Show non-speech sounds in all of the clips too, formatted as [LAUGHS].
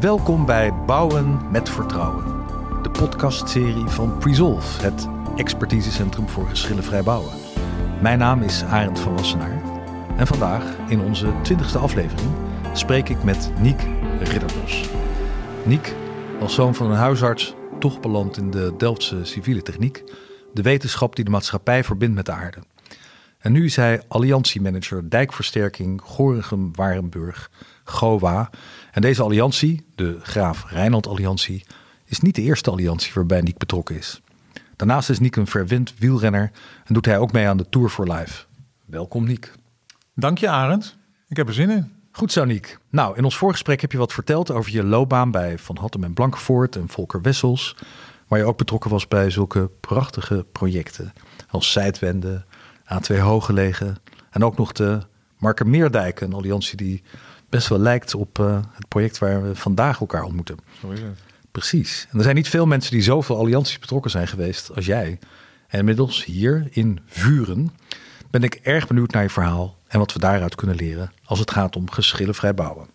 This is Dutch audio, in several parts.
Welkom bij Bouwen met Vertrouwen, de podcastserie van Presolve, het expertisecentrum voor geschillenvrij bouwen. Mijn naam is Arend van Wassenaar en vandaag, in onze twintigste aflevering, spreek ik met Niek Ridderbos. Niek, als zoon van een huisarts, toch beland in de Delftse civiele techniek, de wetenschap die de maatschappij verbindt met de aarde. En nu is hij alliantiemanager dijkversterking Gorinchem-Warenburg, GOWA. En deze alliantie, de Graaf Rijnland Alliantie, is niet de eerste alliantie waarbij Niek betrokken is. Daarnaast is Niek een verwend wielrenner en doet hij ook mee aan de Tour for Life. Welkom Niek. Dank je Arend. Ik heb er zin in. Goed zo Niek. Nou, in ons voorgesprek heb je wat verteld over je loopbaan bij Van Hattem en Blankenvoort en Volker Wessels. Waar je ook betrokken was bij zulke prachtige projecten als Zijdwende, A2 Hooggelegen en ook nog de Markermeerdijk, een alliantie die best wel lijkt op uh, het project waar we vandaag elkaar ontmoeten. Zo is het. Precies. En er zijn niet veel mensen die zoveel allianties betrokken zijn geweest als jij. En inmiddels hier in Vuren ben ik erg benieuwd naar je verhaal en wat we daaruit kunnen leren als het gaat om geschillenvrij bouwen.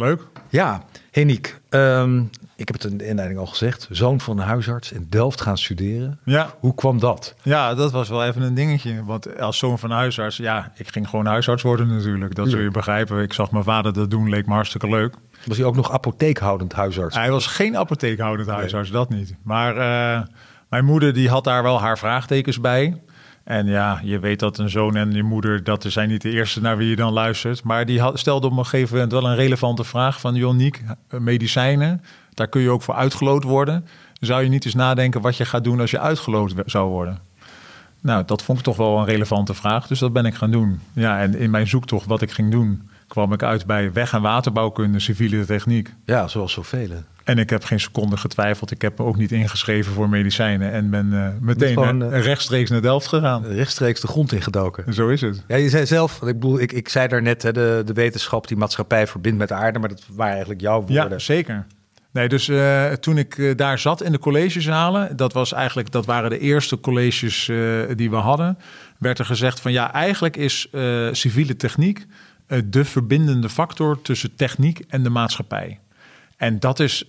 Leuk. Ja, Heniek, um, ik heb het in de inleiding al gezegd, zoon van een huisarts in Delft gaan studeren. Ja. Hoe kwam dat? Ja, dat was wel even een dingetje. Want als zoon van een huisarts, ja, ik ging gewoon huisarts worden natuurlijk. Dat zul je begrijpen. Ik zag mijn vader dat doen, leek me hartstikke leuk. Was hij ook nog apotheekhoudend huisarts? Hij was geen apotheekhoudend huisarts, dat niet. Maar uh, mijn moeder die had daar wel haar vraagtekens bij. En ja, je weet dat een zoon en je moeder, dat zijn niet de eerste naar wie je dan luistert. Maar die stelde op een gegeven moment wel een relevante vraag van... Joniek, medicijnen, daar kun je ook voor uitgeloot worden. Zou je niet eens nadenken wat je gaat doen als je uitgeloot zou worden? Nou, dat vond ik toch wel een relevante vraag, dus dat ben ik gaan doen. Ja, en in mijn zoektocht wat ik ging doen, kwam ik uit bij weg- en waterbouwkunde, civiele techniek. Ja, zoals zoveel. En ik heb geen seconde getwijfeld. Ik heb me ook niet ingeschreven voor medicijnen. En ben uh, meteen gewoon, uh, rechtstreeks naar Delft gegaan. Rechtstreeks de grond ingedoken. Zo is het. Ja, je zei zelf, ik bedoel, ik, ik zei daarnet, hè, de, de wetenschap die maatschappij verbindt met de aarde. Maar dat waren eigenlijk jouw woorden. Ja, zeker. Nee, dus uh, toen ik daar zat in de collegezalen, dat was eigenlijk, dat waren de eerste colleges die we hadden, werd er gezegd van ja, eigenlijk is civiele techniek de verbindende factor tussen techniek en de maatschappij. En dat is,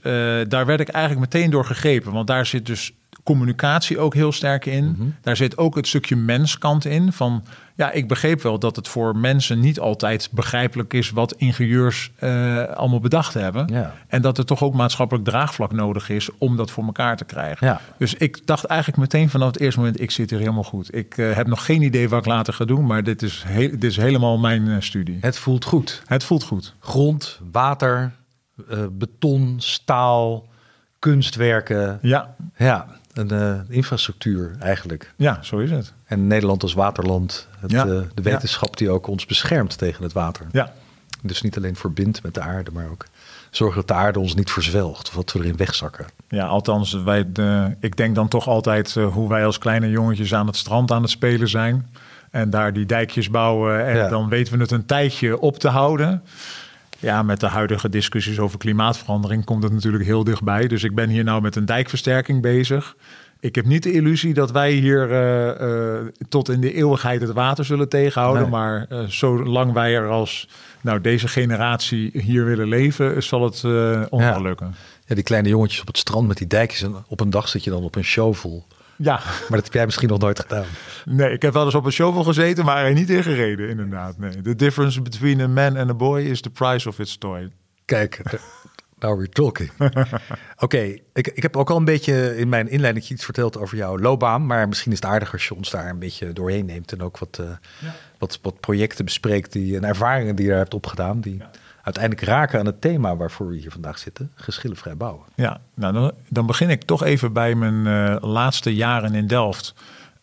daar werd ik eigenlijk meteen door gegrepen, want daar zit dus communicatie ook heel sterk in. Mm -hmm. Daar zit ook het stukje menskant in. Van ja, ik begreep wel dat het voor mensen niet altijd begrijpelijk is wat ingenieurs uh, allemaal bedacht hebben. Ja. En dat er toch ook maatschappelijk draagvlak nodig is om dat voor elkaar te krijgen. Ja. Dus ik dacht eigenlijk meteen vanaf het eerste moment: ik zit hier helemaal goed. Ik uh, heb nog geen idee wat ik later ga doen, maar dit is, he dit is helemaal mijn uh, studie. Het voelt goed. Het voelt goed. Grond, water, beton, staal, kunstwerken. Ja. Ja, een uh, infrastructuur eigenlijk. Ja, zo is het. En Nederland als waterland, het, Ja. uh, de wetenschap die ook ons beschermt tegen het water. Ja. Dus niet alleen verbindt met de aarde, maar ook zorgt dat de aarde ons niet verzwelgt of dat we erin wegzakken. Ja, althans, wij, de, ik denk dan toch altijd hoe wij als kleine jongetjes aan het strand aan het spelen zijn. En daar die dijkjes bouwen. En Ja. dan weten we het een tijdje op te houden. Ja, met de huidige discussies over klimaatverandering komt het natuurlijk heel dichtbij. Dus ik ben hier nou met een dijkversterking bezig. Ik heb niet de illusie dat wij hier uh, uh, tot in de eeuwigheid het water zullen tegenhouden. Nee. Maar uh, zolang wij er als nou, deze generatie hier willen leven, zal het uh, ons Ja. wel lukken. Ja, die kleine jongetjes op het strand met die dijkjes en op een dag zit je dan op een shovel. Ja, Maar dat heb jij misschien nog nooit gedaan. nee, ik heb wel eens op een shovel gezeten, maar er niet in gereden, inderdaad. Nee. The difference between a man and a boy is the price of its toy. Kijk, now we're talking. [LAUGHS] Oké, ik, ik heb ook al een beetje in mijn inleiding iets verteld over jouw loopbaan. Maar misschien is het aardig als je ons daar een beetje doorheen neemt. En ook wat, uh, Ja. wat, wat projecten bespreekt die, en ervaringen die je daar hebt opgedaan. Die uiteindelijk raken aan het thema waarvoor we hier vandaag zitten. Geschillenvrij bouwen. Ja, nou dan, dan begin ik toch even bij mijn uh, laatste jaren in Delft.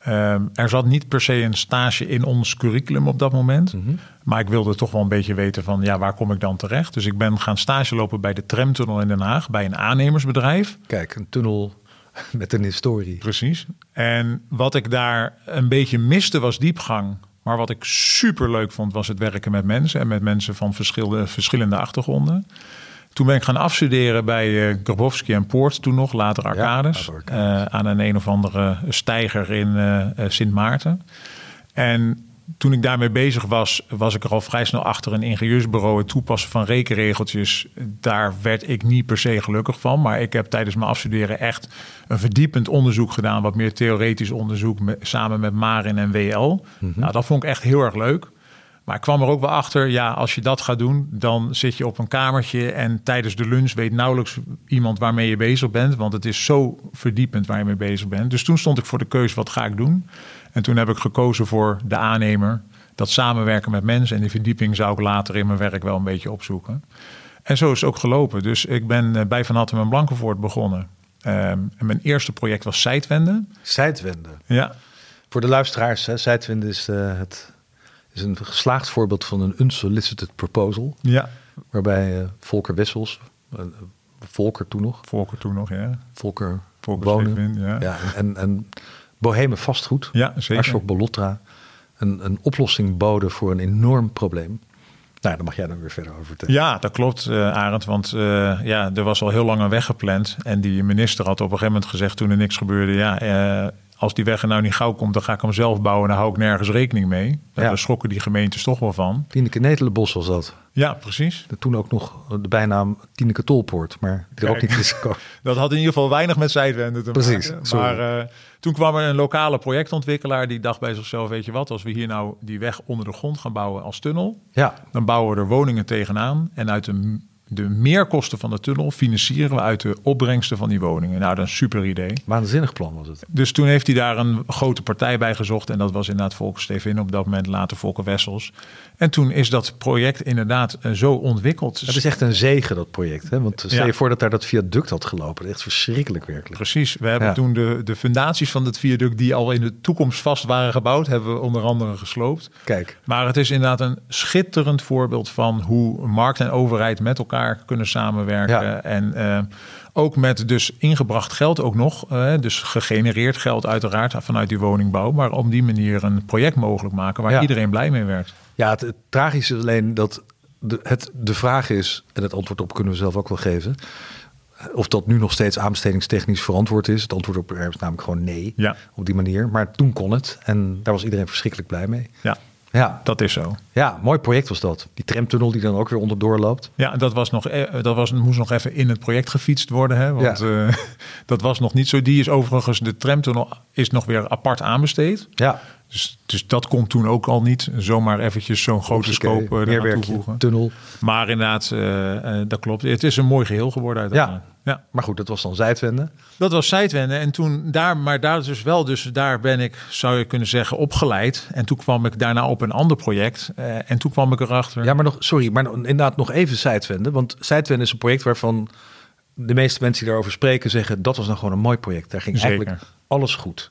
Um, er zat niet per se een stage in ons curriculum op dat moment. Mhm. Maar ik wilde toch wel een beetje weten van ja, waar kom ik dan terecht? Dus ik ben gaan stage lopen bij de tramtunnel in Den Haag, bij een aannemersbedrijf. Kijk, een tunnel [LAUGHS] met een historie. Precies. En wat ik daar een beetje miste was diepgang. Maar wat ik super leuk vond was het werken met mensen en met mensen van verschillende, verschillende achtergronden. Toen ben ik gaan afstuderen bij uh, Grabowski en Poort, toen nog, later Arcades. Uh, aan een een of andere steiger in uh, Sint Maarten. En toen ik daarmee bezig was, was ik er al vrij snel achter een ingenieursbureau. Het toepassen van rekenregeltjes, daar werd ik niet per se gelukkig van. Maar ik heb tijdens mijn afstuderen echt een verdiepend onderzoek gedaan. Wat meer theoretisch onderzoek samen met Marin en WL. Mhm. Nou, dat vond ik echt heel erg leuk. Maar ik kwam er ook wel achter, ja, als je dat gaat doen, dan zit je op een kamertje en tijdens de lunch weet nauwelijks iemand waarmee je bezig bent, want het is zo verdiepend waar je mee bezig bent. Dus toen stond ik voor de keuze, wat ga ik doen? En toen heb ik gekozen voor de aannemer, dat samenwerken met mensen en die verdieping zou ik later in mijn werk wel een beetje opzoeken. En zo is het ook gelopen. Dus ik ben eh, bij Van Hattem en Blankenvoort begonnen. Um, en mijn eerste project was Zijtwende. Zijtwende? Ja. Voor de luisteraars, hè, Zijtwende is uh, het is een geslaagd voorbeeld van een unsolicited proposal. Ja. Waarbij uh, Volker Wessels, uh, Volker toen nog. Volker toen nog, ja. Volker, Volker wonen. ja. ja. en, en Boheme vastgoed, ja, zeker. Ashok Bolotra, een, een oplossing boden voor een enorm probleem. Nou, daar mag jij dan weer verder over vertellen. Ja, dat klopt, uh, Arend. Want uh, ja, er was al heel lang een weg gepland. En die minister had op een gegeven moment gezegd toen er niks gebeurde... ja, uh, als die weg er nou niet gauw komt, dan ga ik hem zelf bouwen. Dan hou ik nergens rekening mee. Daar schrokken die gemeentes toch wel van. Tineke Netelenbos was dat. Ja, precies. Toen ook nog de bijnaam Tineke Tolpoort, maar die er ook niet is gekomen. [LAUGHS] dat had in ieder geval weinig met zijwenden te precies, maken. Maar uh, toen kwam er een lokale projectontwikkelaar die dacht bij zichzelf, weet je wat, als we hier nou die weg onder de grond gaan bouwen als tunnel, ja. dan bouwen we er woningen tegenaan en uit de de meerkosten van de tunnel financieren we uit de opbrengsten van die woningen. Nou, dat is een super idee. Waanzinnig plan was het. Dus toen heeft hij daar een grote partij bij gezocht. En dat was inderdaad Volker Stevin, op dat moment later Volker Wessels. En toen is dat project inderdaad eh, zo ontwikkeld. Het is echt een zegen, dat project. Hè? Want stel je voor dat daar dat viaduct had gelopen. Echt verschrikkelijk werkelijk. Precies. We hebben toen de, de fundaties van het viaduct... die al in de toekomst vast waren gebouwd... hebben we onder andere gesloopt. Kijk. Maar het is inderdaad een schitterend voorbeeld... van hoe markt en overheid met elkaar kunnen samenwerken. En uh, ook met dus ingebracht geld ook nog. Uh, dus gegenereerd geld uiteraard vanuit die woningbouw. Maar op die manier een project mogelijk maken... waar iedereen blij mee werd. Ja, het, tragische is alleen dat de, het, de vraag is, en het antwoord op kunnen we zelf ook wel geven. Of dat nu nog steeds aanbestedingstechnisch verantwoord is. Het antwoord op is namelijk gewoon nee. Ja. Op die manier. Maar toen kon het. En daar was iedereen verschrikkelijk blij mee. Ja. Ja, dat is zo. Ja, mooi project was dat. Die tramtunnel die dan ook weer onderdoor loopt. Ja, dat, was nog, eh, dat was, moest nog even in het project gefietst worden. Hè? Want ja. uh, [LAUGHS] dat was nog niet zo. Die is overigens, de tramtunnel is nog weer apart aanbesteed. Ja. Dus, dus dat komt toen ook al niet. Zomaar eventjes zo'n grote scope uh, toevoegen. tunnel. Maar inderdaad, uh, dat klopt. Het is een mooi geheel geworden uiteindelijk. Ja. Ja. Maar goed, dat was dan Zijdwende. Dat was Zijdwende. En toen daar, maar daar dus wel, dus daar ben ik, zou je kunnen zeggen, opgeleid. En toen kwam ik daarna op een ander project. Uh, en toen kwam ik erachter. Ja, maar nog, sorry, maar inderdaad nog even Zijdwende. Want Zijdwende is een project waarvan de meeste mensen die daarover spreken zeggen, dat was nou gewoon een mooi project. Daar ging Zeker. eigenlijk alles goed.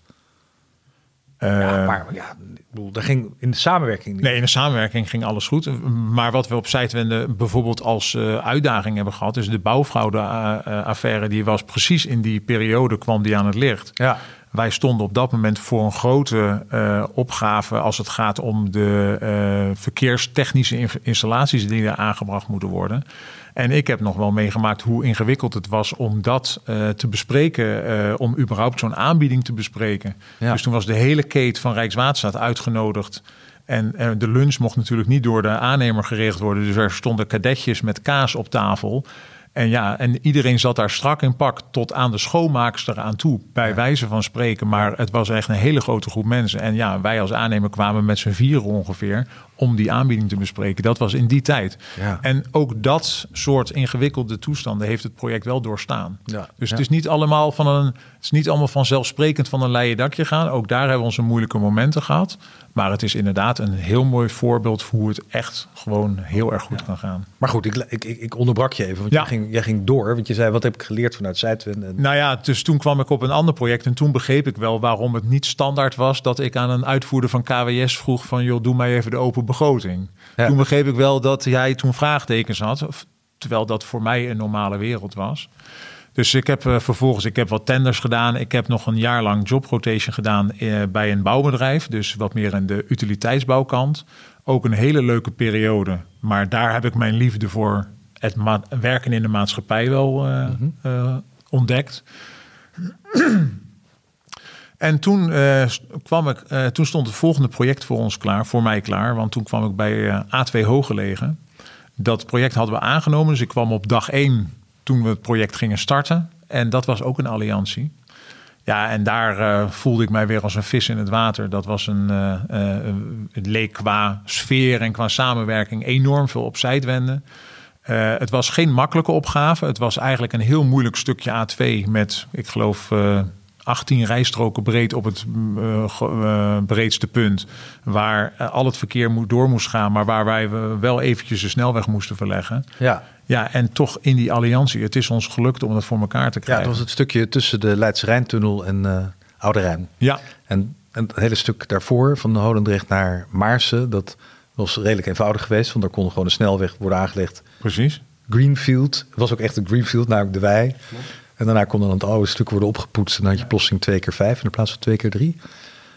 Ja, maar ja, bedoel, daar ging in de samenwerking niet. Nee, in de samenwerking ging alles goed. Maar wat we op Zijtwende bijvoorbeeld als uh, uitdaging hebben gehad... is de bouwfraude-affaire. die was precies in die periode kwam die aan het licht. Ja. Wij stonden op dat moment voor een grote uh, opgave... als het gaat om de uh, verkeerstechnische installaties... die er aangebracht moeten worden... En ik heb nog wel meegemaakt hoe ingewikkeld het was om dat uh, te bespreken, uh, om überhaupt zo'n aanbieding te bespreken. Ja. Dus toen was de hele keten van Rijkswaterstaat uitgenodigd. En uh, de lunch mocht natuurlijk niet door de aannemer geregeld worden. Dus er stonden kadetjes met kaas op tafel. En ja, en iedereen zat daar strak in pak tot aan de schoonmaakster aan toe, bij Ja. wijze van spreken. Maar het was echt een hele grote groep mensen. En ja, wij als aannemer kwamen met z'n vieren ongeveer om die aanbieding te bespreken. Dat was in die tijd. Ja. En ook dat soort ingewikkelde toestanden heeft het project wel doorstaan. Ja. Dus Ja. het is niet allemaal van een, het is niet allemaal vanzelfsprekend van een leien dakje gaan. Ook daar hebben we onze moeilijke momenten gehad. Maar het is inderdaad een heel mooi voorbeeld voor hoe het echt gewoon heel erg goed kan gaan. Maar goed, ik, ik, ik, onderbrak je even, want Ja. jij, ging, jij ging door. Want je zei, wat heb ik geleerd vanuit Zuidwind? En, Nou ja, dus toen kwam ik op een ander project en toen begreep ik wel waarom het niet standaard was dat ik aan een uitvoerder van KWS vroeg van joh, doe mij even de open begroting. Ja. Toen begreep ik wel dat jij toen vraagtekens had, of- terwijl dat voor mij een normale wereld was. Dus ik heb eh, vervolgens ik heb wat tenders gedaan. Ik heb nog een jaar lang job rotation gedaan eh, bij een bouwbedrijf. Dus wat meer aan de utiliteitsbouwkant. Ook een hele leuke periode. Maar daar heb ik mijn liefde voor het werken in de maatschappij wel eh, eh, ontdekt. En toen, uh, kwam ik, uh, toen stond het volgende project voor ons klaar, voor mij klaar. Want toen kwam ik bij uh, A2 Hooggelegen. Dat project hadden we aangenomen. Dus ik kwam op dag één toen we het project gingen starten. En dat was ook een alliantie. Ja, en daar voelde ik mij weer als een vis in het water. Dat was een, het leek qua sfeer en qua samenwerking enorm veel op zijwenden. Uh, het was geen makkelijke opgave. Het was eigenlijk een heel moeilijk stukje A2 met, ik geloof, 18 rijstroken breed op het uh, breedste punt. Waar al het verkeer door moest gaan, maar waar wij wel eventjes de snelweg moesten verleggen. Ja. Ja, en toch in die alliantie. Het is ons gelukt om dat voor elkaar te krijgen. Ja, dat was het stukje tussen de Leidse Rijntunnel en uh, Oude Rijn. Ja. En, en het hele stuk daarvoor, van de Holendrecht naar Maarsen, dat was redelijk eenvoudig geweest. Want daar kon gewoon een snelweg worden aangelegd. Precies. Greenfield, was ook echt een Greenfield, namelijk de wei. En daarna kon dan het oude stuk worden opgepoetst. En dan had je plotseling twee keer vijf in plaats van twee keer drie.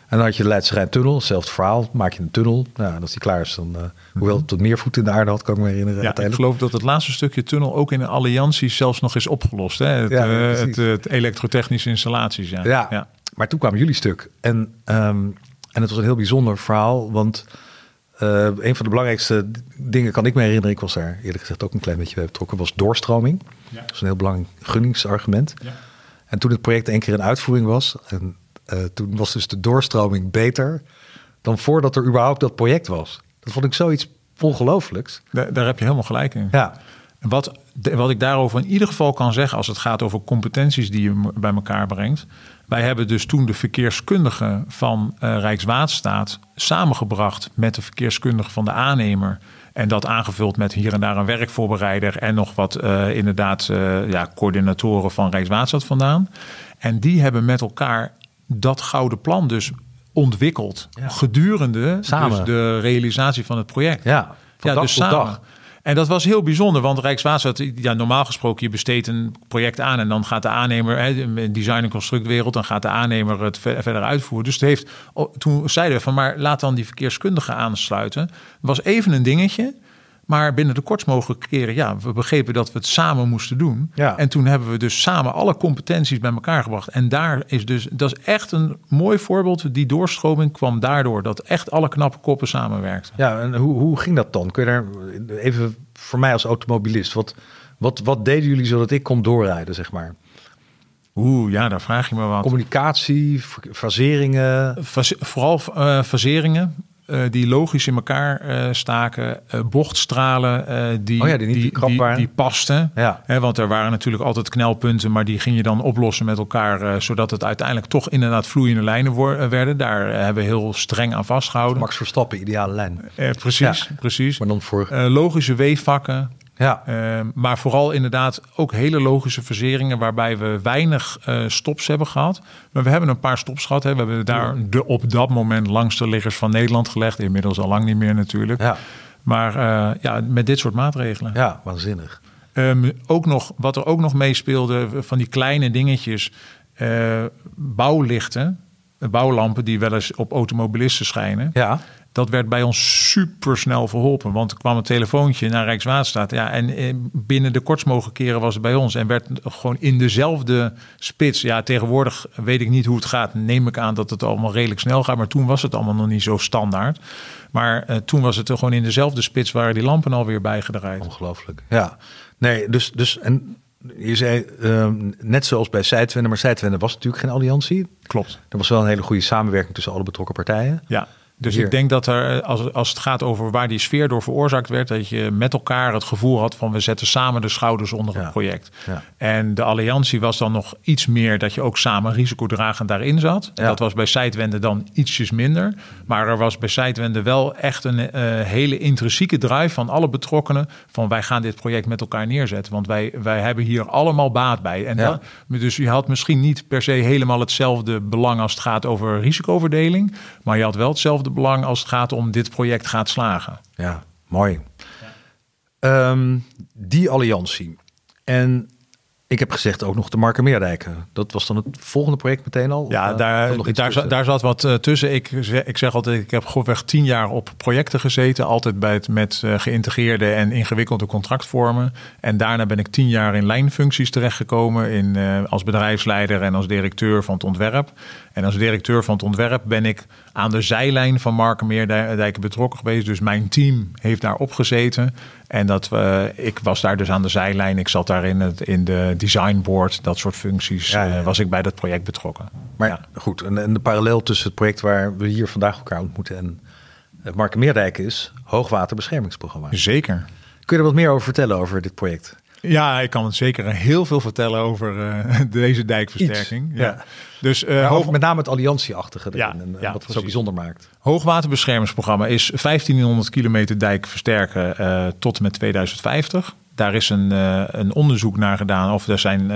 En dan had je de Leidse Rijntunnel, hetzelfde verhaal. Maak je een tunnel. Nou, als die klaar is, dan... Uh, hoewel het tot meer voet in de aarde had, kan ik me herinneren. Ja, ik geloof dat het laatste stukje tunnel ook in een alliantie zelfs nog is opgelost. Hè? Het, ja, uh, het, het, elektrotechnische installaties, ja. ja. Ja, maar toen kwam jullie stuk. En, um, en het was een heel bijzonder verhaal, want... Uh, een van de belangrijkste dingen kan ik me herinneren, ik was daar eerlijk gezegd ook een klein beetje bij betrokken, was doorstroming. Ja. Dat is een heel belangrijk gunningsargument. Ja. En toen het project één keer in uitvoering was, en uh, toen was dus de doorstroming beter dan voordat er überhaupt dat project was. Dat vond ik zoiets ongelooflijks. Daar, daar heb je helemaal gelijk in. Ja. Wat, wat ik daarover in ieder geval kan zeggen als het gaat over competenties die je bij elkaar brengt. Wij hebben dus toen de verkeerskundige van uh, Rijkswaterstaat samengebracht met de verkeerskundige van de aannemer. En dat aangevuld met hier en daar een werkvoorbereider en nog wat uh, inderdaad uh, ja, coördinatoren van Rijkswaterstaat vandaan. En die hebben met elkaar dat gouden plan dus ontwikkeld ja. gedurende. Dus de realisatie van het project. Ja, ja dus samen. Dag. En dat was heel bijzonder, want Rijkswaterstaat, ja, normaal gesproken, je besteedt een project aan en dan gaat de aannemer, hè, design- en constructwereld, dan gaat de aannemer het verder uitvoeren. Dus het heeft, toen zeiden we van, maar laat dan die verkeerskundige aansluiten. Het was even een dingetje. Maar binnen de kortst mogelijke keren, ja, we begrepen dat we het samen moesten doen. Ja. En toen hebben we dus samen alle competenties bij elkaar gebracht. En daar is dus, dat is echt een mooi voorbeeld. Die doorstroming kwam daardoor dat echt alle knappe koppen samenwerkten. Ja, en hoe, hoe ging dat dan? Kun je daar even voor mij als automobilist, wat, wat, wat deden jullie zodat ik kon doorrijden, zeg maar? Oeh, ja, daar vraag je me wat. Communicatie, faseringen. vooral uh, faseringen. Uh, die logisch in elkaar uh, staken, uh, bochtstralen die, oh ja, die, niet die, die, die, pasten. Ja. Hè, want er waren natuurlijk altijd knelpunten, maar die ging je dan oplossen met elkaar, zodat het uiteindelijk toch inderdaad vloeiende lijnen werden. Daar hebben we heel streng aan vastgehouden. Max Verstappen, ideale lijn. precies, ja. precies. Maar dan voor... logische weefvakken, ja. Uh, maar vooral inderdaad ook hele logische verzeringen waarbij we weinig uh, stops hebben gehad. Maar we hebben een paar stops gehad. Hè. We hebben daar de op dat moment langste liggers van Nederland gelegd. Inmiddels al lang niet meer natuurlijk. Ja. Maar uh, ja, met dit soort maatregelen. Ja, waanzinnig. Um, ook nog, wat er ook nog meespeelde van die kleine dingetjes. bouwlichten, bouwlampen die wel eens op automobilisten schijnen. Ja. Dat werd bij ons super snel verholpen. Want er kwam een telefoontje naar Rijkswaterstaat. Ja, en eh, binnen de kortst mogelijke keren was het bij ons. En werd gewoon in dezelfde spits. Ja, tegenwoordig weet ik niet hoe het gaat. Neem ik aan dat het allemaal redelijk snel gaat. Maar toen was het allemaal nog niet zo standaard. Maar uh, toen was het er gewoon in dezelfde spits waren die lampen alweer bijgedraaid. Ongelooflijk. Ja, nee, dus, dus en je zei uh, net zoals bij Zijtwende, maar Zijtwende was natuurlijk geen alliantie. Klopt. Er was wel een hele goede samenwerking tussen alle betrokken partijen. Ja. Dus ik denk dat er, als, als het gaat over waar die sfeer door veroorzaakt werd, dat je met elkaar het gevoel had van we zetten samen de schouders onder het project. Ja. En de alliantie was dan nog iets meer dat je ook samen risicodragend daarin zat. Ja. Dat was bij Zijtwende dan ietsjes minder. Maar er was bij Zijtwende wel echt een uh, hele intrinsieke drive van alle betrokkenen. Van wij gaan dit project met elkaar neerzetten. Want wij, wij hebben hier allemaal baat bij. En dat, dus je had misschien niet per se helemaal hetzelfde belang als het gaat over risicoverdeling. Maar je had wel hetzelfde belang als het gaat om dit project gaat slagen. Ja, mooi. Ja. Um, die alliantie. En Ik heb gezegd ook nog de Markermeerdijken. Dat was dan het volgende project meteen al? Ja, uh, daar, nog daar, zat, daar zat wat uh, tussen. Ik, ik zeg altijd, ik heb grofweg tien jaar op projecten gezeten. Altijd bij het, met uh, geïntegreerde en ingewikkelde contractvormen. En daarna ben ik tien jaar in lijnfuncties terechtgekomen. In, als bedrijfsleider en als directeur van het ontwerp. En als directeur van het ontwerp ben ik aan de zijlijn van Markermeerdijken betrokken geweest. Dus mijn team heeft daar opgezeten. En dat, uh, ik was daar dus aan de zijlijn. Ik zat daar in, het, in de designboard, dat soort functies. Ja, ja. Uh, was ik bij dat project betrokken. Maar ja. goed, en, en, de parallel tussen het project waar we hier vandaag elkaar ontmoeten en het Markermeerdijk is hoogwaterbeschermingsprogramma. Zeker. Kun je er wat meer over vertellen over dit project? Ja, ik kan zeker heel veel vertellen over uh, [LAUGHS] deze dijkversterking. Iets, ja. Dus, uh, hoog... Met name het alliantieachtige erin ja, en, ja, wat het zo bijzonder maakt. Hoogwaterbeschermingsprogramma is 1500 kilometer dijk versterken uh, tot en met 2050. Daar is een, een onderzoek naar gedaan of er zijn,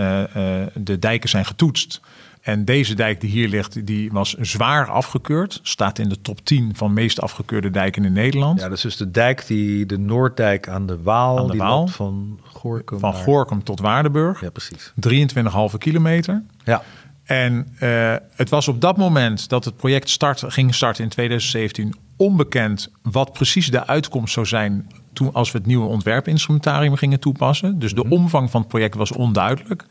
de dijken zijn getoetst. En deze dijk die hier ligt, die was zwaar afgekeurd. Staat in de top 10 van meest afgekeurde dijken in Nederland. Ja, dat is dus de dijk die de Noorddijk aan de Waal, aan de die Waal. van Gorkum van naar... Gorkum tot Waardenburg. Ja, precies. 23,5 kilometer. Ja. En uh, het was op dat moment dat het project start, ging starten in 2017 onbekend wat precies de uitkomst zou zijn toen als we het nieuwe ontwerpinstrumentarium gingen toepassen. Dus de Mhm. omvang van het project was onduidelijk.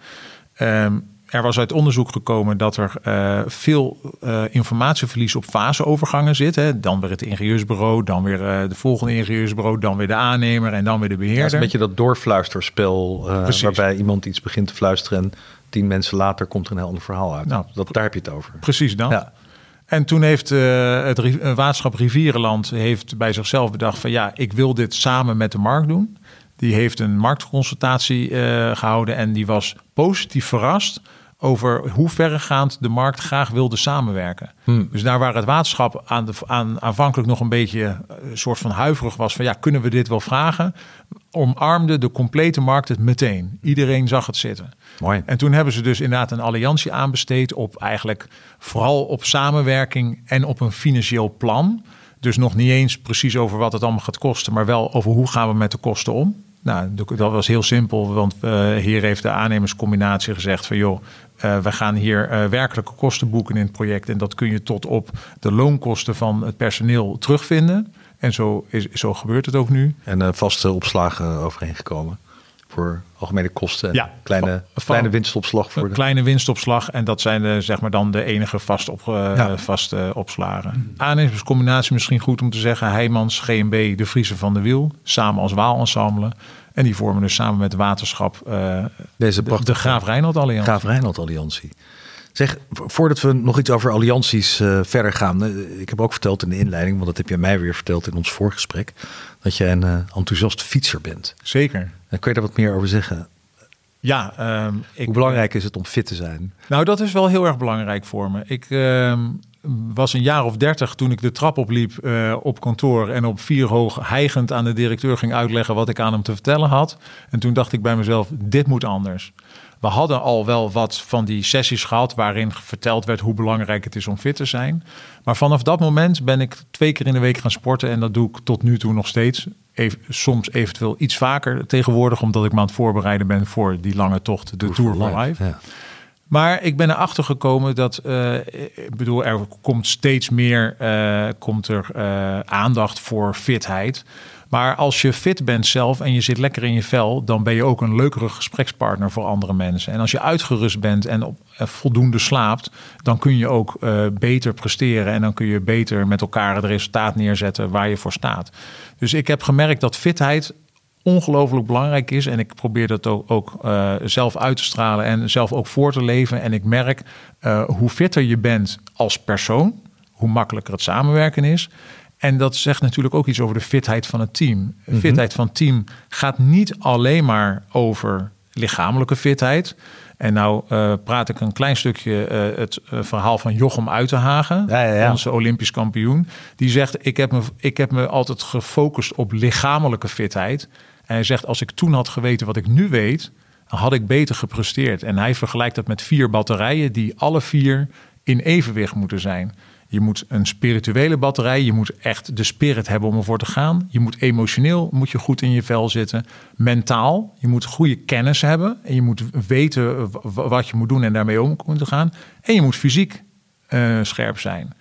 Um, er was uit onderzoek gekomen dat er uh, veel uh, informatieverlies op faseovergangen zit. Hè. Dan weer het ingenieursbureau, dan weer uh, de volgende ingenieursbureau, dan weer de aannemer en dan weer de beheerder. Ja, het is een beetje dat doorfluisterspel waarbij iemand iets begint te fluisteren en tien mensen later komt er een heel ander verhaal uit. Nou, dat, daar heb je het over. Precies dan. Ja. En toen heeft het waterschap Rivierenland heeft bij zichzelf bedacht van ja, ik wil dit samen met de markt doen. Die heeft een marktconsultatie gehouden en die was positief verrast over hoe verregaand de markt graag wilde samenwerken. Hmm. Dus daar waar het waterschap aan de, aan, aanvankelijk nog een beetje een soort van huiverig was van ja, kunnen we dit wel vragen? Omarmde de complete markt het meteen. Iedereen zag het zitten. Mooi. En toen hebben ze dus inderdaad een alliantie aanbesteed op eigenlijk vooral op samenwerking en op een financieel plan. Dus nog niet eens precies over wat het allemaal gaat kosten, maar wel over hoe gaan we met de kosten om. Nou, dat was heel simpel, want uh, hier heeft de aannemerscombinatie gezegd van joh, uh, we gaan hier uh, werkelijke kosten boeken in het project en dat kun je tot op de loonkosten van het personeel terugvinden. En zo, is, zo gebeurt het ook nu. En uh, vaste opslagen overeengekomen voor algemene kosten. Ja, kleine, van, kleine winstopslag voor de... kleine winstopslag. En dat zijn de, zeg maar dan de enige vast op, ja. vaste opslagen. Aannemerscombinatie misschien goed om te zeggen. Heijmans, GMB, de Friese van de Wiel. Samen als Waalensemble. En die vormen dus samen met waterschap uh, Deze de, de Graaf Reinhold Alliantie. Graaf Reinhold Alliantie. Zeg, voordat we nog iets over allianties uh, verder gaan. Uh, ik heb ook verteld in de inleiding, want dat heb jij mij weer verteld in ons voorgesprek. Dat jij een enthousiast fietser bent. Zeker. En kun je daar wat meer over zeggen? Ja, um, ik, Hoe belangrijk is het om fit te zijn? Nou, dat is wel heel erg belangrijk voor me. Ik uh, was een jaar of dertig toen ik de trap opliep uh, op kantoor en op vier hoog hijgend aan de directeur ging uitleggen wat ik aan hem te vertellen had. En toen dacht ik bij mezelf, dit moet anders. We hadden al wel wat van die sessies gehad waarin verteld werd hoe belangrijk het is om fit te zijn. Maar vanaf dat moment ben ik twee keer in de week gaan sporten en dat doe ik tot nu toe nog steeds. Even, soms eventueel iets vaker tegenwoordig, omdat ik me aan het voorbereiden ben voor die lange tocht, de Tour, Tour Life. Ja. Maar ik ben erachter gekomen dat, uh, ik bedoel, er komt steeds meer uh, komt er, uh, aandacht voor fitheid. Maar als je fit bent zelf en je zit lekker in je vel, dan ben je ook een leukere gesprekspartner voor andere mensen. En als je uitgerust bent en op, voldoende slaapt, dan kun je ook beter presteren en dan kun je beter met elkaar het resultaat neerzetten waar je voor staat. Dus ik heb gemerkt dat fitheid ongelooflijk belangrijk is. En ik probeer dat ook, ook uh, zelf uit te stralen en zelf ook voor te leven. En ik merk uh, hoe fitter je bent als persoon, hoe makkelijker het samenwerken is. En dat zegt natuurlijk ook iets over de fitheid van het team. Mm-hmm. fitheid van het team gaat niet alleen maar over lichamelijke fitheid. En nou uh, praat ik een klein stukje uh, het uh, verhaal van Jochem Uitenhagen, ja, ja, ja. onze Olympisch kampioen. Die zegt, ik heb, me, ik heb me altijd gefocust op lichamelijke fitheid. Hij zegt, als ik toen had geweten wat ik nu weet, had ik beter gepresteerd. En hij vergelijkt dat met vier batterijen die alle vier in evenwicht moeten zijn. Je moet een spirituele batterij. Je moet echt de spirit hebben om ervoor te gaan. Je moet emotioneel moet je goed in je vel zitten. Mentaal. Je moet goede kennis hebben. En je moet weten wat je moet doen en daarmee om moeten gaan. En je moet fysiek uh, scherp zijn.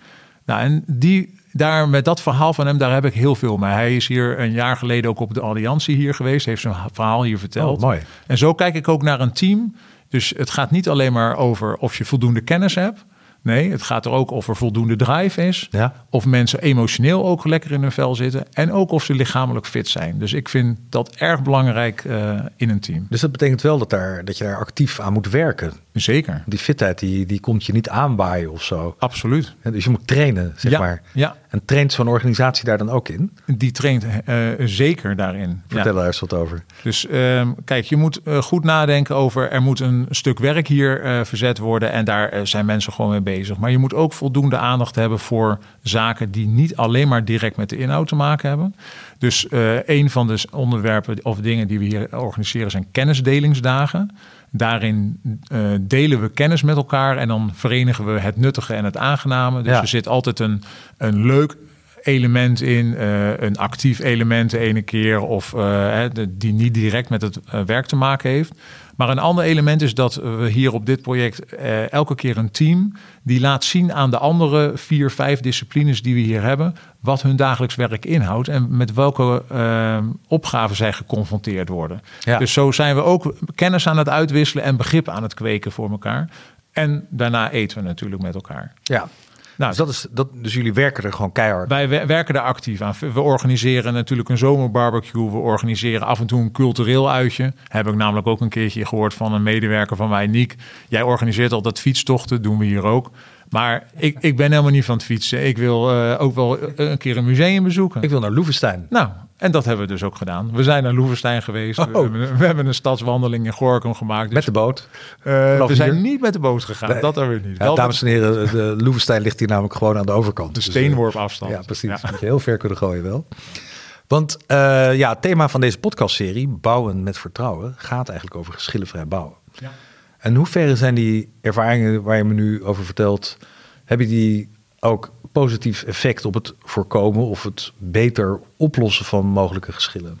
Nou, en die, daar met dat verhaal van hem, daar heb ik heel veel mee. Hij is hier een jaar geleden ook op de Alliantie hier geweest. Heeft zijn verhaal hier verteld. Oh, mooi. En zo kijk ik ook naar een team. Dus het gaat niet alleen maar over of je voldoende kennis hebt. Nee, het gaat er ook of er voldoende drive is. Ja. Of mensen emotioneel ook lekker in hun vel zitten. En ook of ze lichamelijk fit zijn. Dus ik vind dat erg belangrijk uh, in een team. Dus dat betekent wel dat, daar, dat je daar actief aan moet werken. Zeker. Die fitheid die, die komt je niet aanwaaien of zo. Absoluut. Dus je moet trainen, zeg ja, maar. Ja. En traint zo'n organisatie daar dan ook in? Die traint uh, zeker daarin. Vertel ja. daar eens wat over. Dus uh, kijk, je moet uh, goed nadenken over... er moet een stuk werk hier verzet worden... en daar zijn mensen gewoon mee bezig. Maar je moet ook voldoende aandacht hebben voor zaken... die niet alleen maar direct met de inhoud te maken hebben. Dus een van de onderwerpen of dingen die we hier organiseren... zijn kennisdelingsdagen. Daarin uh, delen we kennis met elkaar en dan verenigen we het nuttige en het aangename. Dus Ja. er zit altijd een, een leuk element in, eh, een actief element de ene keer, of eh, hè, de- die niet direct met het eh, werk te maken heeft. Maar een ander element is dat we hier op dit project eh, elke keer een team die laat zien aan de andere vier, vijf disciplines die we hier hebben, wat hun dagelijks werk inhoudt en met welke eh, opgaven zij geconfronteerd worden. Ja. Dus zo zijn we ook kennis aan het uitwisselen en begrip aan het kweken voor elkaar. En daarna eten we natuurlijk met elkaar. Ja. Nou, Dus, dat is, dat, dus jullie werken er gewoon keihard. wij wer- werken daar actief aan. We organiseren natuurlijk een zomerbarbecue. We organiseren af en toe een cultureel uitje. Heb ik namelijk ook een keertje gehoord van een medewerker van mij, Niek. Jij organiseert altijd fietstochten, doen we hier ook. Maar ik, ik ben helemaal niet van het fietsen. Ik wil eh, ook wel een keer een museum bezoeken. Ik wil naar Loevestein. Nou, en dat hebben we dus ook gedaan. We zijn naar Loevestein geweest. We, Oh. hebben, we hebben een stadswandeling in Gorkum gemaakt. Dus, Met de boot. eh, we zijn niet met de boot gegaan. Nee. Dat hebben we niet. Ja, dames en heren, de Loevestein ligt hier namelijk gewoon aan de overkant. de Dus, eh, steenworp afstand. Ja, precies. Ja. Moet je heel ver kunnen gooien wel. Want eh, ja, het thema van deze podcastserie, Bouwen met Vertrouwen, gaat eigenlijk over geschillenvrij bouwen. Ja. En in hoeverre zijn die ervaringen waar je me nu over vertelt, hebben die ook positief effect op het voorkomen of het beter oplossen van mogelijke geschillen?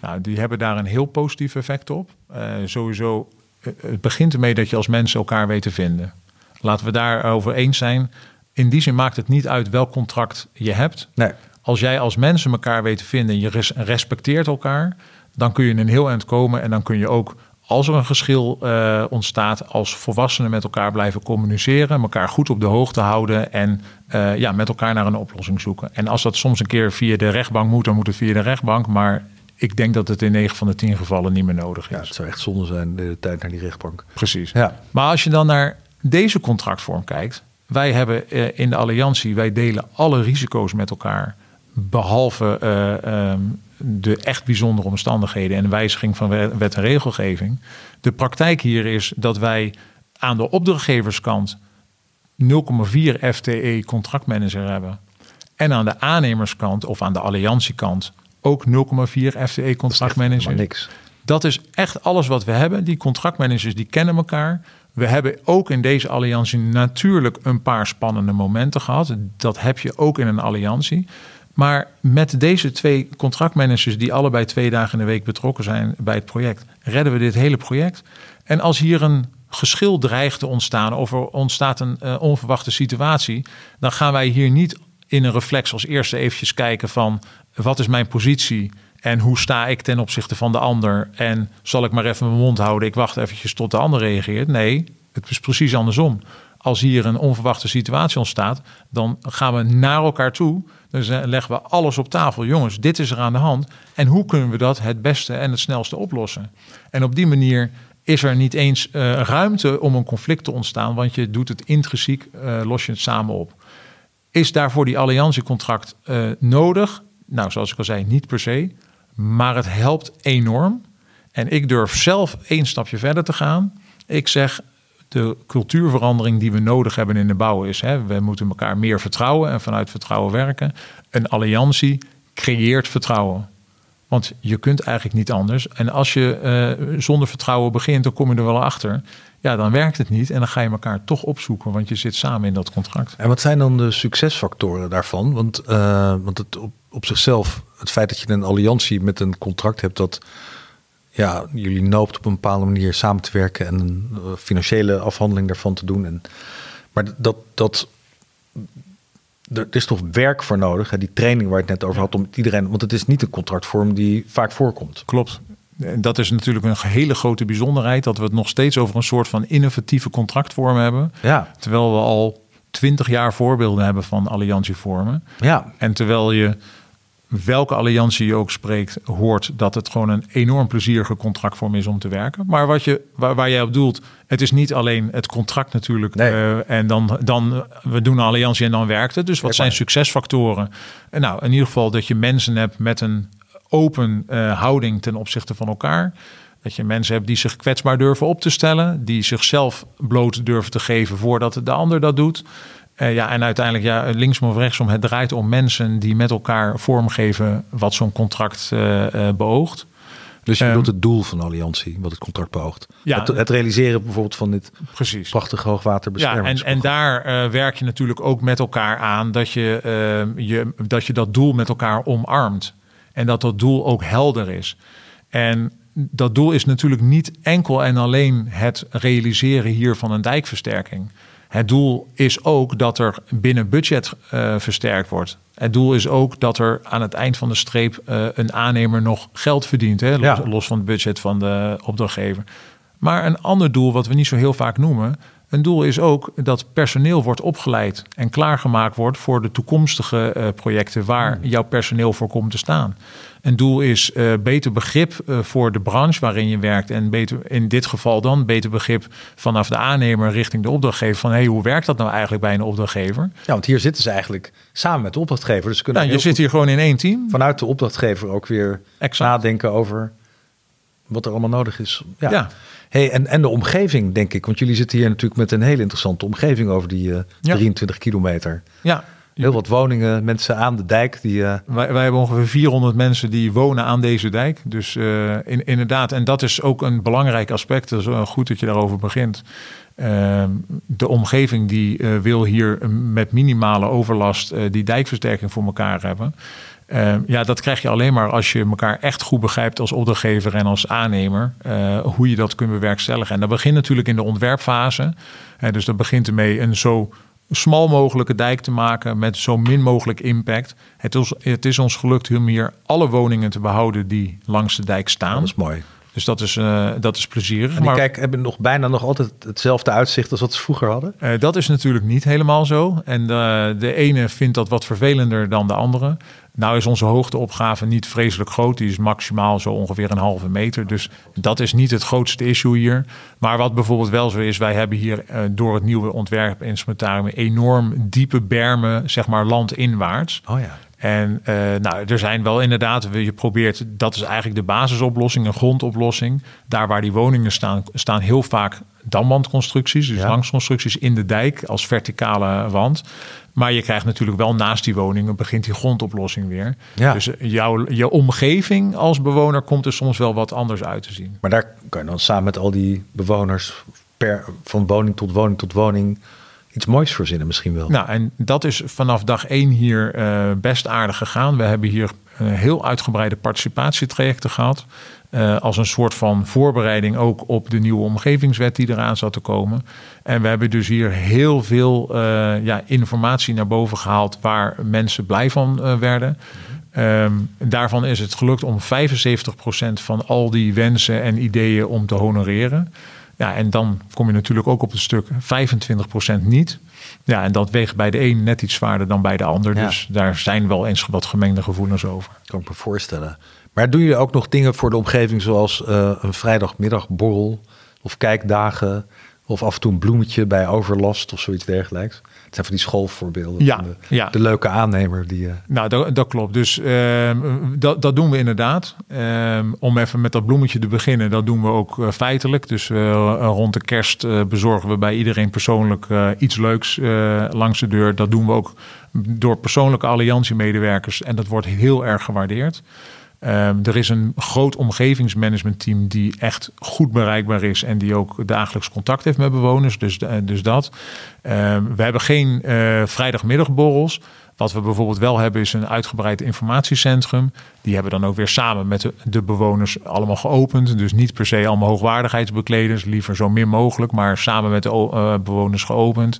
Nou, die hebben daar een heel positief effect op. Eh, sowieso, eh, het begint ermee dat je als mensen elkaar weet te vinden. Laten we daarover eens zijn. In die zin maakt het niet uit welk contract je hebt. Nee. Als jij als mensen elkaar weet te vinden en je res- respecteert elkaar, dan kun je een heel eind komen en dan kun je ook, als er een geschil eh, ontstaat, als volwassenen met elkaar blijven communiceren, elkaar goed op de hoogte houden en eh, ja, met elkaar naar een oplossing zoeken. En als dat soms een keer via de rechtbank moet, dan moet het via de rechtbank. Maar ik denk dat het in 9 van de 10 gevallen niet meer nodig Ja, is. het zou echt zonde zijn, de tijd naar die rechtbank. Precies. Ja. Maar als je dan naar deze contractvorm kijkt. Wij hebben eh, in de alliantie, wij delen alle risico's met elkaar. Behalve eh, ehm, de echt bijzondere omstandigheden en wijziging van we- wet en regelgeving. De praktijk hier is dat wij aan de opdrachtgeverskant 0,4 FTE contractmanager hebben. En aan de aannemerskant of aan de alliantiekant ook 0,4 FTE contractmanager. Maar niks. Dat is echt alles wat we hebben. Die contractmanagers die kennen elkaar. We hebben ook in deze alliantie natuurlijk een paar spannende momenten gehad. Dat heb je ook in een alliantie. Maar met deze twee contractmanagers die allebei twee dagen in de week betrokken zijn bij het project, redden we dit hele project. En als hier een geschil dreigt te ontstaan of er ontstaat een eh, onverwachte situatie, dan gaan wij hier niet in een reflex als eerste eventjes kijken van wat is mijn positie en hoe sta ik ten opzichte van de ander en zal ik maar even mijn mond houden, ik wacht eventjes tot de ander reageert. Nee, het is precies andersom. Als hier een onverwachte situatie ontstaat, dan gaan we naar elkaar toe. Dus leggen we alles op tafel. Jongens, dit is er aan de hand. En hoe kunnen we dat het beste en het snelste oplossen? En op die manier is er niet eens eh, ruimte om een conflict te ontstaan, want je doet het intrinsiek, eh, los je het samen op. Is daarvoor die alliantiecontract eh, nodig? Nou, zoals ik al zei, niet per se. Maar het helpt enorm. En ik durf zelf één stapje verder te gaan. Ik zeg, de cultuurverandering die we nodig hebben in de bouw is... Hè, we moeten elkaar meer vertrouwen en vanuit vertrouwen werken. Een alliantie creëert vertrouwen. Want je kunt eigenlijk niet anders. En als je uh, zonder vertrouwen begint, dan kom je er wel achter. Ja, dan werkt het niet en dan ga je elkaar toch opzoeken, want je zit samen in dat contract. En wat zijn dan de succesfactoren daarvan? Want, uh, want het op, op zichzelf, het feit dat je een alliantie met een contract hebt dat ja, jullie noopt op een bepaalde manier samen te werken en een uh, financiële afhandeling daarvan te doen. En, maar dat, dat er is toch werk voor nodig. Hè? Die training waar het net over had om iedereen. Want het is niet een contractvorm die vaak voorkomt. Klopt. En dat is natuurlijk een hele grote bijzonderheid. Dat we het nog steeds over een soort van innovatieve contractvorm hebben. Ja. Terwijl we al twintig jaar voorbeelden hebben van alliantievormen. Ja. En terwijl je welke alliantie je ook spreekt, hoort dat het gewoon een enorm plezierige contractvorm is om te werken. Maar wat je, waar, waar jij op doelt, het is niet alleen het contract natuurlijk. Nee. Uh, en dan, dan, we doen een alliantie en dan werkt het. Dus wat zijn succesfactoren? En nou, in ieder geval dat je mensen hebt met een open uh, houding ten opzichte van elkaar. Dat je mensen hebt die zich kwetsbaar durven op te stellen, die zichzelf bloot durven te geven voordat de ander dat doet. Uh, ja, en uiteindelijk, ja, linksom of rechtsom, het draait om mensen die met elkaar vormgeven wat zo'n contract uh, uh, beoogt. Dus je bedoelt het doel van de alliantie, wat het contract beoogt. Ja, het, het realiseren bijvoorbeeld van dit precies. prachtige hoogwaterbescherming. Ja, en, en daar werk je natuurlijk ook met elkaar aan dat je, je, dat je dat doel met elkaar omarmt. En dat dat doel ook helder is. En dat doel is natuurlijk niet enkel en alleen het realiseren hier van een dijkversterking. Het doel is ook dat er binnen budget uh, versterkt wordt. Het doel is ook dat er aan het eind van de streep uh, een aannemer nog geld verdient. Hè, los, Ja. los van het budget van de opdrachtgever. Maar een ander doel, wat we niet zo heel vaak noemen. Een doel is ook dat personeel wordt opgeleid en klaargemaakt wordt voor de toekomstige uh, projecten waar jouw personeel voor komt te staan. Een doel is uh, beter begrip uh, voor de branche waarin je werkt. En beter, in dit geval dan beter begrip vanaf de aannemer richting de opdrachtgever. Van hey, hoe werkt dat nou eigenlijk bij een opdrachtgever? Ja, want hier zitten ze eigenlijk samen met de opdrachtgever. Dus kunnen nou, je zit hier gewoon in één team. Vanuit de opdrachtgever ook weer exact. nadenken over wat er allemaal nodig is. Ja. ja. Hey, en, en de omgeving, denk ik. Want jullie zitten hier natuurlijk met een hele interessante omgeving over die uh, ja. 23 kilometer. Ja, Heel wat woningen, mensen aan de dijk. Die, uh... wij, wij hebben ongeveer 400 mensen die wonen aan deze dijk. Dus in, inderdaad, en dat is ook een belangrijk aspect. Dat is goed dat je daarover begint. Ehm, de omgeving die eh, wil hier met minimale overlast eh, die dijkversterking voor elkaar hebben. Uh, ja, dat krijg je alleen maar als je elkaar echt goed begrijpt als opdrachtgever en als aannemer. Hoe je dat kunt bewerkstelligen. En dat begint natuurlijk in de ontwerpfase. Uh, dus dat begint ermee een zo smal mogelijke dijk te maken met zo min mogelijk impact. Het is, het is ons gelukt om hier alle woningen te behouden die langs de dijk staan. Dat is mooi. Dus dat is, uh, dat is plezierig. En die maar, kijk, hebben nog bijna nog altijd hetzelfde uitzicht als wat ze vroeger hadden? Uh, dat is natuurlijk niet helemaal zo. En de, de ene vindt dat wat vervelender dan de andere. Nou is onze hoogteopgave niet vreselijk groot. Die is maximaal zo ongeveer een halve meter. Dus dat is niet het grootste issue hier. Maar wat bijvoorbeeld wel zo is... wij hebben hier uh, door het nieuwe ontwerpinstrumentarium... enorm diepe bermen, zeg maar landinwaarts. Oh ja. En uh, nou, er zijn wel inderdaad, je probeert, dat is eigenlijk de basisoplossing, een grondoplossing. Daar waar die woningen staan, staan heel vaak damwandconstructies, dus ja. langsconstructies in de dijk als verticale wand. Maar je krijgt natuurlijk wel naast die woningen begint die grondoplossing weer. Ja. Dus jouw je omgeving als bewoner komt er soms wel wat anders uit te zien. Maar daar kan je dan samen met al die bewoners per, van woning tot woning tot woning iets moois verzinnen misschien wel. Nou, en dat is vanaf dag één hier uh, best aardig gegaan. We hebben hier uh, heel uitgebreide participatietrajecten gehad. Uh, als een soort van voorbereiding ook op de nieuwe omgevingswet die eraan zat te komen. En we hebben dus hier heel veel ja, informatie naar boven gehaald waar mensen blij van werden. Um, daarvan is het gelukt om 75% van al die wensen en ideeën om te honoreren. Ja, en dan kom je natuurlijk ook op het stuk 25% niet. Ja, en dat weegt bij de een net iets zwaarder dan bij de ander. Ja. Dus daar zijn wel eens wat gemengde gevoelens over. Kan ik me voorstellen. Maar doen jullie ook nog dingen voor de omgeving zoals uh, een vrijdagmiddagborrel of kijkdagen of af en toe een bloemetje bij overlast of zoiets dergelijks? Het zijn van die schoolvoorbeelden. Ja, van de, ja. de leuke aannemer die. Uh... Nou, dat, dat klopt. Dus uh, dat, dat doen we inderdaad. Uh, om even met dat bloemetje te beginnen, dat doen we ook uh, feitelijk. Dus rond de kerst bezorgen we bij iedereen persoonlijk iets leuks langs de deur. Dat doen we ook door persoonlijke alliantiemedewerkers en dat wordt heel erg gewaardeerd. Ehm, er is een groot omgevingsmanagementteam die echt goed bereikbaar is en die ook dagelijks contact heeft met bewoners. Dus, eh, dus dat. Ehm, we hebben geen uh, vrijdagmiddagborrels. Wat we bijvoorbeeld wel hebben is een uitgebreid informatiecentrum. Die hebben dan ook weer samen met de, bewoners allemaal geopend. Dus niet per se allemaal hoogwaardigheidsbekleders, liever zo min mogelijk, maar samen met de uh, bewoners geopend.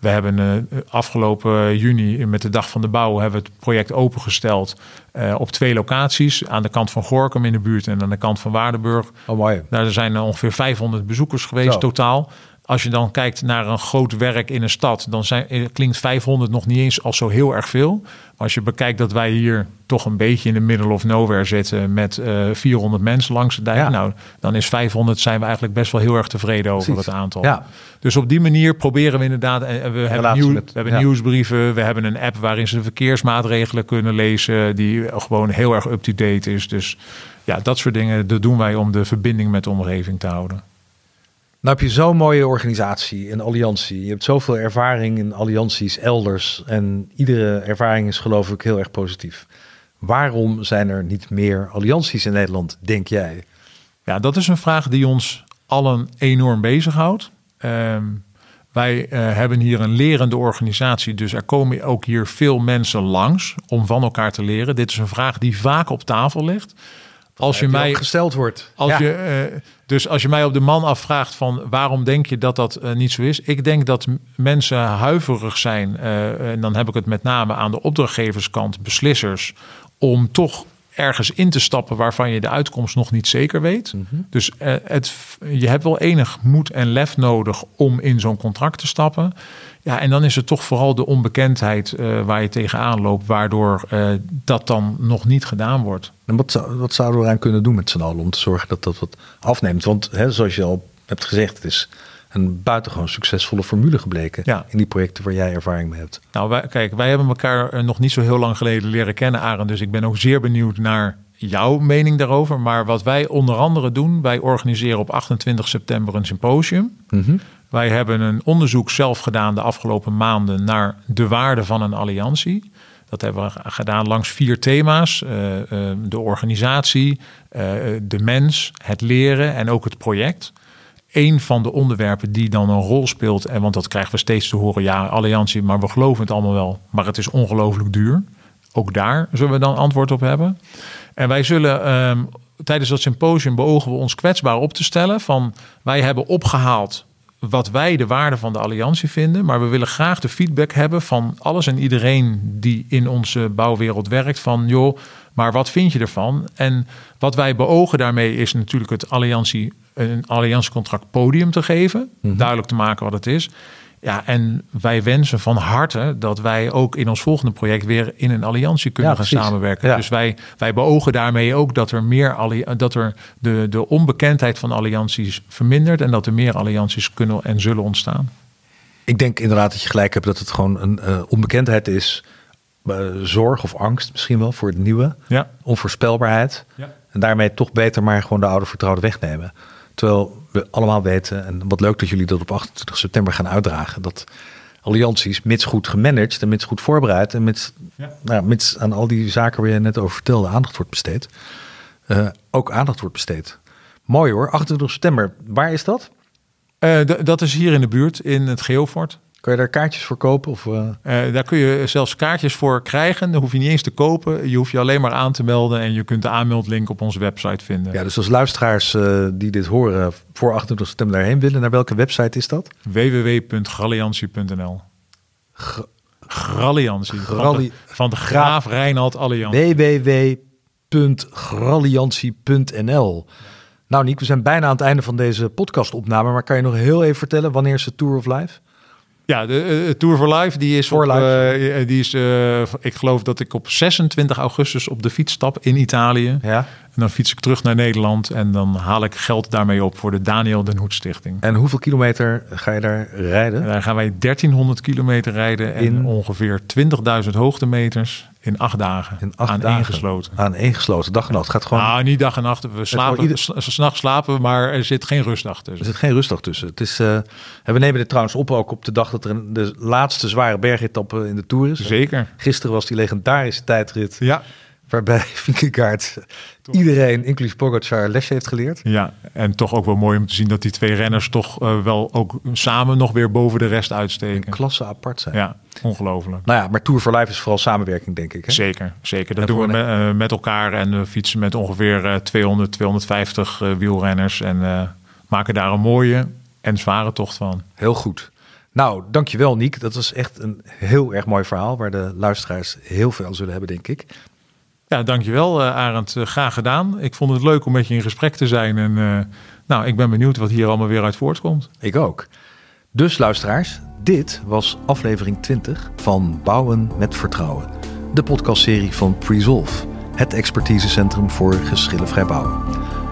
We hebben uh, afgelopen juni met de Dag van de Bouw hebben we het project opengesteld uh, op twee locaties. Aan de kant van Gorkum in de buurt en aan de kant van Waardenburg. Oh, mooi. Daar zijn ongeveer 500 bezoekers geweest totaal. Als je dan kijkt naar een groot werk in een stad, dan zijn, eh, klinkt 500 nog niet eens als zo heel erg veel. Maar als je bekijkt dat wij hier toch een beetje in de middle of nowhere zitten met uh, 400 mensen langs de dijk, nou, dan is 500 zijn we eigenlijk best wel heel erg tevreden over het aantal. Ja. Dus op die manier proberen we inderdaad. En we hebben, nieuw, we hebben nieuwsbrieven, we hebben een app waarin ze de verkeersmaatregelen kunnen lezen, die gewoon heel erg up-to-date is. Dus ja, dat soort dingen dat doen wij om de verbinding met de omgeving te houden. Nou heb je zo'n mooie organisatie, een alliantie. Je hebt zoveel ervaring in allianties elders. En iedere ervaring is geloof ik heel erg positief. Waarom zijn er niet meer allianties in Nederland, denk jij? Ja, dat is een vraag die ons allen enorm bezighoudt. Um, wij uh, hebben hier een lerende organisatie, dus er komen ook hier veel mensen langs om van elkaar te leren. Dit is een vraag die vaak op tafel ligt als je mij gesteld wordt. Als je, uh, dus als je mij op de man afvraagt van waarom denk je dat dat uh, niet zo is? Ik denk dat mensen huiverig zijn, uh, en dan heb ik het met name aan de opdrachtgeverskant, beslissers, om toch ergens in te stappen waarvan je de uitkomst nog niet zeker weet. Mm -hmm. Dus het, je hebt wel enig moed en lef nodig om in zo'n contract te stappen. Ja, en dan is het toch vooral de onbekendheid uh, waar je tegenaan loopt, waardoor uh, dat dan nog niet gedaan wordt. En wat, zou, wat zouden we eraan kunnen doen met z'n allen om te zorgen dat dat wat afneemt? Want hè, zoals je al hebt gezegd, het is een buitengewoon succesvolle formule gebleken ja. in die projecten waar jij ervaring mee hebt. Nou, wij, kijk, wij hebben elkaar eh, nog niet zo heel lang geleden leren kennen, Arend. Dus ik ben ook zeer benieuwd naar jouw mening daarover. Maar wat wij onder andere doen, wij organiseren op 28 september een symposium. Mm -hmm. Wij hebben een onderzoek zelf gedaan de afgelopen maanden naar de waarde van een alliantie. Dat hebben we gedaan langs vier thema's: uh, uh, de organisatie, uh, de mens, het leren en ook het project. Een van de onderwerpen die dan een rol speelt, en want dat krijgen we steeds te horen, ja, alliantie, maar we geloven het allemaal wel, maar het is ongelooflijk duur. Ook daar zullen we dan antwoord op hebben. En wij zullen um, tijdens dat symposium beogen we ons kwetsbaar op te stellen van wij hebben opgehaald wat wij de waarde van de alliantie vinden. Maar we willen graag de feedback hebben van alles en iedereen die in onze bouwwereld werkt. Van joh, maar wat vind je ervan? En wat wij beogen daarmee is natuurlijk het alliantie, een alliantiecontract podium te geven. Mm -hmm. Duidelijk te maken wat het is. Ja, en wij wensen van harte dat wij ook in ons volgende project weer in een alliantie kunnen ja, gaan samenwerken. Ja. Dus wij, wij beogen daarmee ook dat er meer dat er de, de onbekendheid van allianties vermindert en dat er meer allianties kunnen en zullen ontstaan. Ik denk inderdaad dat je gelijk hebt dat het gewoon een uh, onbekendheid is. Uh, zorg of angst misschien wel voor het nieuwe. Ja. Onvoorspelbaarheid. Ja. En daarmee toch beter maar gewoon de oude vertrouwde wegnemen. Terwijl we allemaal weten, en wat leuk dat jullie dat op 28 september gaan uitdragen, dat allianties, mits goed gemanaged en mits goed voorbereid en mits, ja. nou, mits aan al die zaken waar je net over vertelde aandacht wordt besteed, uh, ook aandacht wordt besteed. Mooi hoor, 28 september. Waar is dat? Uh, dat is hier in de buurt, in het Geofort. Kan je daar kaartjes voor kopen? Of, uh... Uh, daar kun je zelfs kaartjes voor krijgen. Dan hoef je niet eens te kopen. Je hoeft je alleen maar aan te melden. En je kunt de aanmeldlink op onze website vinden. Ja, dus als luisteraars uh, die dit horen voor 28 september daarheen willen, naar welke website is dat? www.galliantie.nl Gralliantie. Van, de, van de Graaf Reinhard Alliantie. www.gralliantie.nl Nou Niek, we zijn bijna aan het einde van deze podcastopname. Maar kan je nog heel even vertellen wanneer is de Tour of Life? Ja, de uh, Tour for Life, die is, for op, life. Uh, die is uh, ik geloof dat ik op 26 augustus op de fiets stap in Italië. Ja. En dan fiets ik terug naar Nederland en dan haal ik geld daarmee op voor de Daniel Den Hoed Stichting. En hoeveel kilometer ga je daar rijden? En daar gaan wij 1300 kilometer rijden en in... ongeveer 20.000 hoogtemeters in acht dagen. In acht aan dagen. ingesloten. Aan ingesloten. Dag en nacht. Gaat gewoon... Nou, niet dag en nacht. We slapen. Ieder... S'nachts slapen maar er zit geen rustdag tussen. Er zit geen rustdag tussen. Het is, uh, en we nemen dit trouwens op ook op de dag dat er een, de laatste zware bergetappe in de Tour is. Zeker. Gisteren was die legendarische tijdrit. Ja. Waarbij [LAUGHS] Vinkegaard iedereen, inclusief Pogacar, lesje heeft geleerd. Ja, en toch ook wel mooi om te zien dat die twee renners toch uh, wel ook samen nog weer boven de rest uitsteken. Een klasse apart zijn. Ja, ongelooflijk. Nou ja, maar Tour for Life is vooral samenwerking, denk ik. Hè? Zeker, zeker. Dat doen we met, uh, met, elkaar en we fietsen met ongeveer uh, 200, 250 wielrenners en maken daar een mooie en zware tocht van. Heel goed. Nou, dankjewel Niek. Dat was echt een heel erg mooi verhaal waar de luisteraars heel veel aan zullen hebben, denk ik. Ja, dankjewel uh, Arend. Uh, graag gedaan. Ik vond het leuk om met je in gesprek te zijn. En uh, nou, ik ben benieuwd wat hier allemaal weer uit voortkomt. Ik ook. Dus luisteraars, dit was aflevering 20 van Bouwen met Vertrouwen. De podcastserie van Presolve, het expertisecentrum voor geschillenvrij bouwen.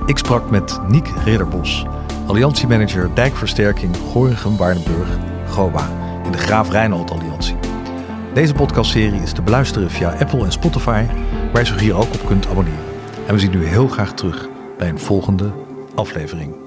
Ik sprak met Niek Ridderbos, alliantiemanager dijkversterking Gorinchem-Waardenburg, GOBA, in de Graaf Rijnald Alliantie. Deze podcastserie is te beluisteren via Apple en Spotify, waar je zich hier ook op kunt abonneren. En we zien u heel graag terug bij een volgende aflevering.